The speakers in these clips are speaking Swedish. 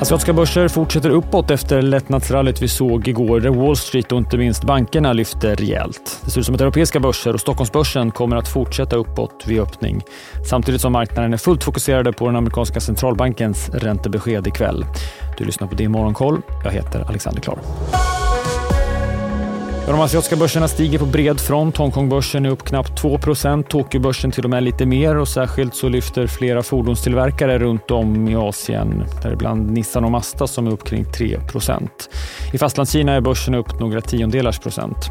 Asiatiska börser fortsätter uppåt efter lättnadsrallyt vi såg igår där Wall Street och inte minst bankerna lyfter rejält. Det ser ut som att europeiska börser och Stockholmsbörsen kommer att fortsätta uppåt vid öppning. Samtidigt som marknaden är fullt fokuserade på den amerikanska centralbankens räntebesked ikväll. Du lyssnar på Din Morgonkoll. Jag heter Alexander Klar. De asiatiska börserna stiger på bred front. Hongkongbörsen är upp knappt 2% Tokyobörsen till och med lite mer och särskilt så lyfter flera fordonstillverkare runt om i Asien, däribland Nissan och Mazda som är upp kring 3 I Fastlandskina är börsen upp några tiondelars procent.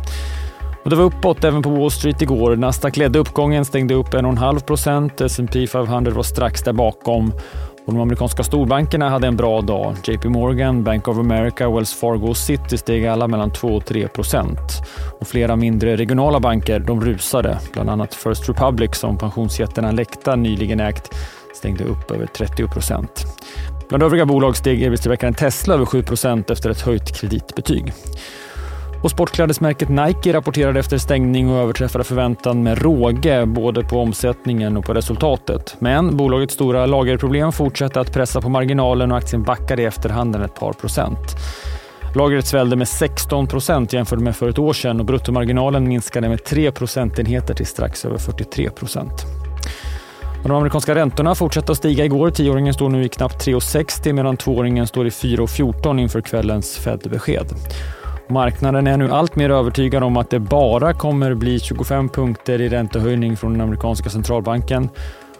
Och det var uppåt även på Wall Street igår. Nasdaq ledde uppgången, stängde upp 1,5. S&P 500 var strax där bakom och de amerikanska storbankerna hade en bra dag. JP Morgan, Bank of America, Wells Fargo och City steg alla mellan 2 och 3 procent. Och flera mindre regionala banker de rusade. Bland annat First Republic som pensionsjätten Alecta nyligen ägt stängde upp över 30 procent. Bland övriga bolag steg evighetsväckaren Tesla över 7 procent efter ett höjt kreditbetyg. Och sportklädesmärket Nike rapporterade efter stängning och överträffade förväntan med råge både på omsättningen och på resultatet. Men bolagets stora lagerproblem fortsatte att pressa på marginalen och aktien backade i efterhanden ett par procent. Lagret svällde med 16 procent jämfört med för ett år sedan och bruttomarginalen minskade med 3 procentenheter till strax över 43 procent. De amerikanska räntorna fortsatte att stiga igår. Tioåringen står nu i knappt 3,60 medan tvååringen står i 4,14 inför kvällens Fed-besked. Marknaden är nu allt mer övertygad om att det bara kommer bli 25 punkter i räntehöjning från den amerikanska centralbanken.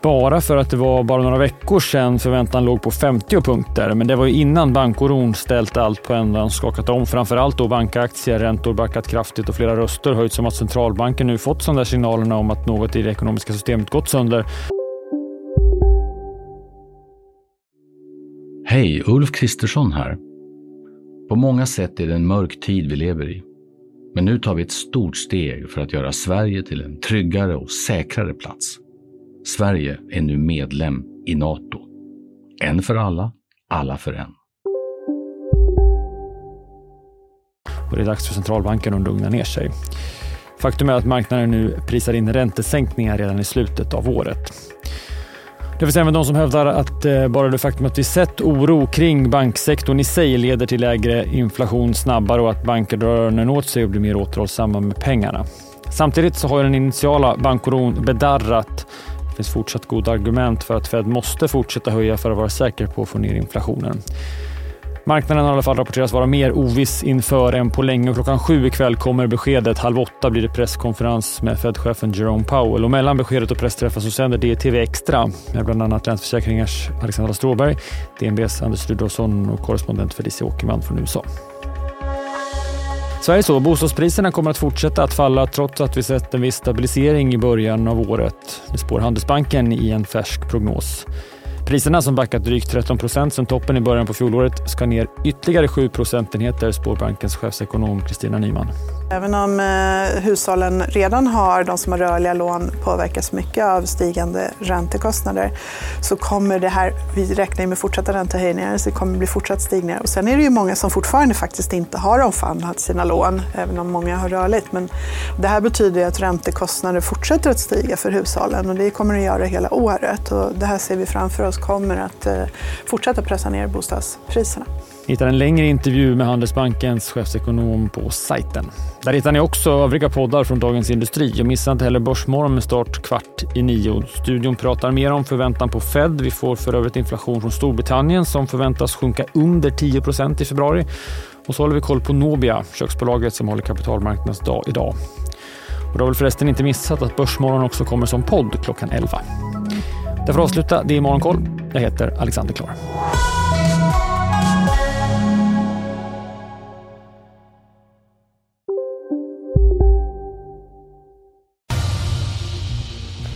Bara för att det var bara några veckor sedan förväntan låg på 50 punkter. Men det var ju innan bankoron ställt allt på ändan och skakat om. Framförallt då bankaktier, räntor backat kraftigt och flera röster höjts om att centralbanken nu fått de där signalerna om att något i det ekonomiska systemet gått sönder. Hej, Ulf Kristersson här. På många sätt är det en mörk tid vi lever i. Men nu tar vi ett stort steg för att göra Sverige till en tryggare och säkrare plats. Sverige är nu medlem i Nato. En för alla, alla för en. Och det är dags för centralbanken att lugna ner sig. Faktum är att marknaden nu prisar in räntesänkningar redan i slutet av året. Det finns även de som hävdar att eh, bara det faktum att vi sett oro kring banksektorn i sig leder till lägre inflation snabbare och att banker drar öronen åt sig och blir mer återhållsamma med pengarna. Samtidigt så har den initiala bankoron bedarrat. Det finns fortsatt goda argument för att Fed måste fortsätta höja för att vara säker på att få ner inflationen. Marknaden har i alla fall rapporterats vara mer oviss inför än på länge. och Klockan sju ikväll kommer beskedet. Halv åtta blir det presskonferens med Fed-chefen Jerome Powell. Och mellan beskedet och pressträffen så sänder DTV Extra med bland annat Länsförsäkringars Alexandra Stråberg, DNBs Anders Rudolfsson och korrespondent Felicia Åkerman från USA. Sverige så. Bostadspriserna kommer att fortsätta att falla trots att vi sett en viss stabilisering i början av året. Det spår Handelsbanken i en färsk prognos. Priserna som backat drygt 13 procent sedan toppen i början på fjolåret ska ner ytterligare 7 procentenheter, spår bankens chefsekonom Kristina Nyman. Även om eh, hushållen redan har, de som har rörliga lån, påverkas mycket av stigande räntekostnader så kommer det här, vi räknar med fortsatta räntehöjningar, så det kommer bli fortsatt stigningar. Och sen är det ju många som fortfarande faktiskt inte har omfamnat sina lån, även om många har rörligt. Men det här betyder att räntekostnader fortsätter att stiga för hushållen och det kommer att göra hela året. Och det här ser vi framför oss kommer att eh, fortsätta pressa ner bostadspriserna. Ni hittar en längre intervju med Handelsbankens chefsekonom på sajten. Där hittar ni också övriga poddar från Dagens Industri. Och missa inte heller Börsmorgon med start kvart i nio. Studion pratar mer om förväntan på Fed. Vi får för övrigt inflation från Storbritannien som förväntas sjunka under 10% i februari. Och så håller vi koll på Nobia, köksbolaget som håller kapitalmarknadsdag idag. Och du har väl förresten inte missat att Börsmorgon också kommer som podd klockan 11. Därför att avsluta, det i Morgonkoll. Jag heter Alexander Klar.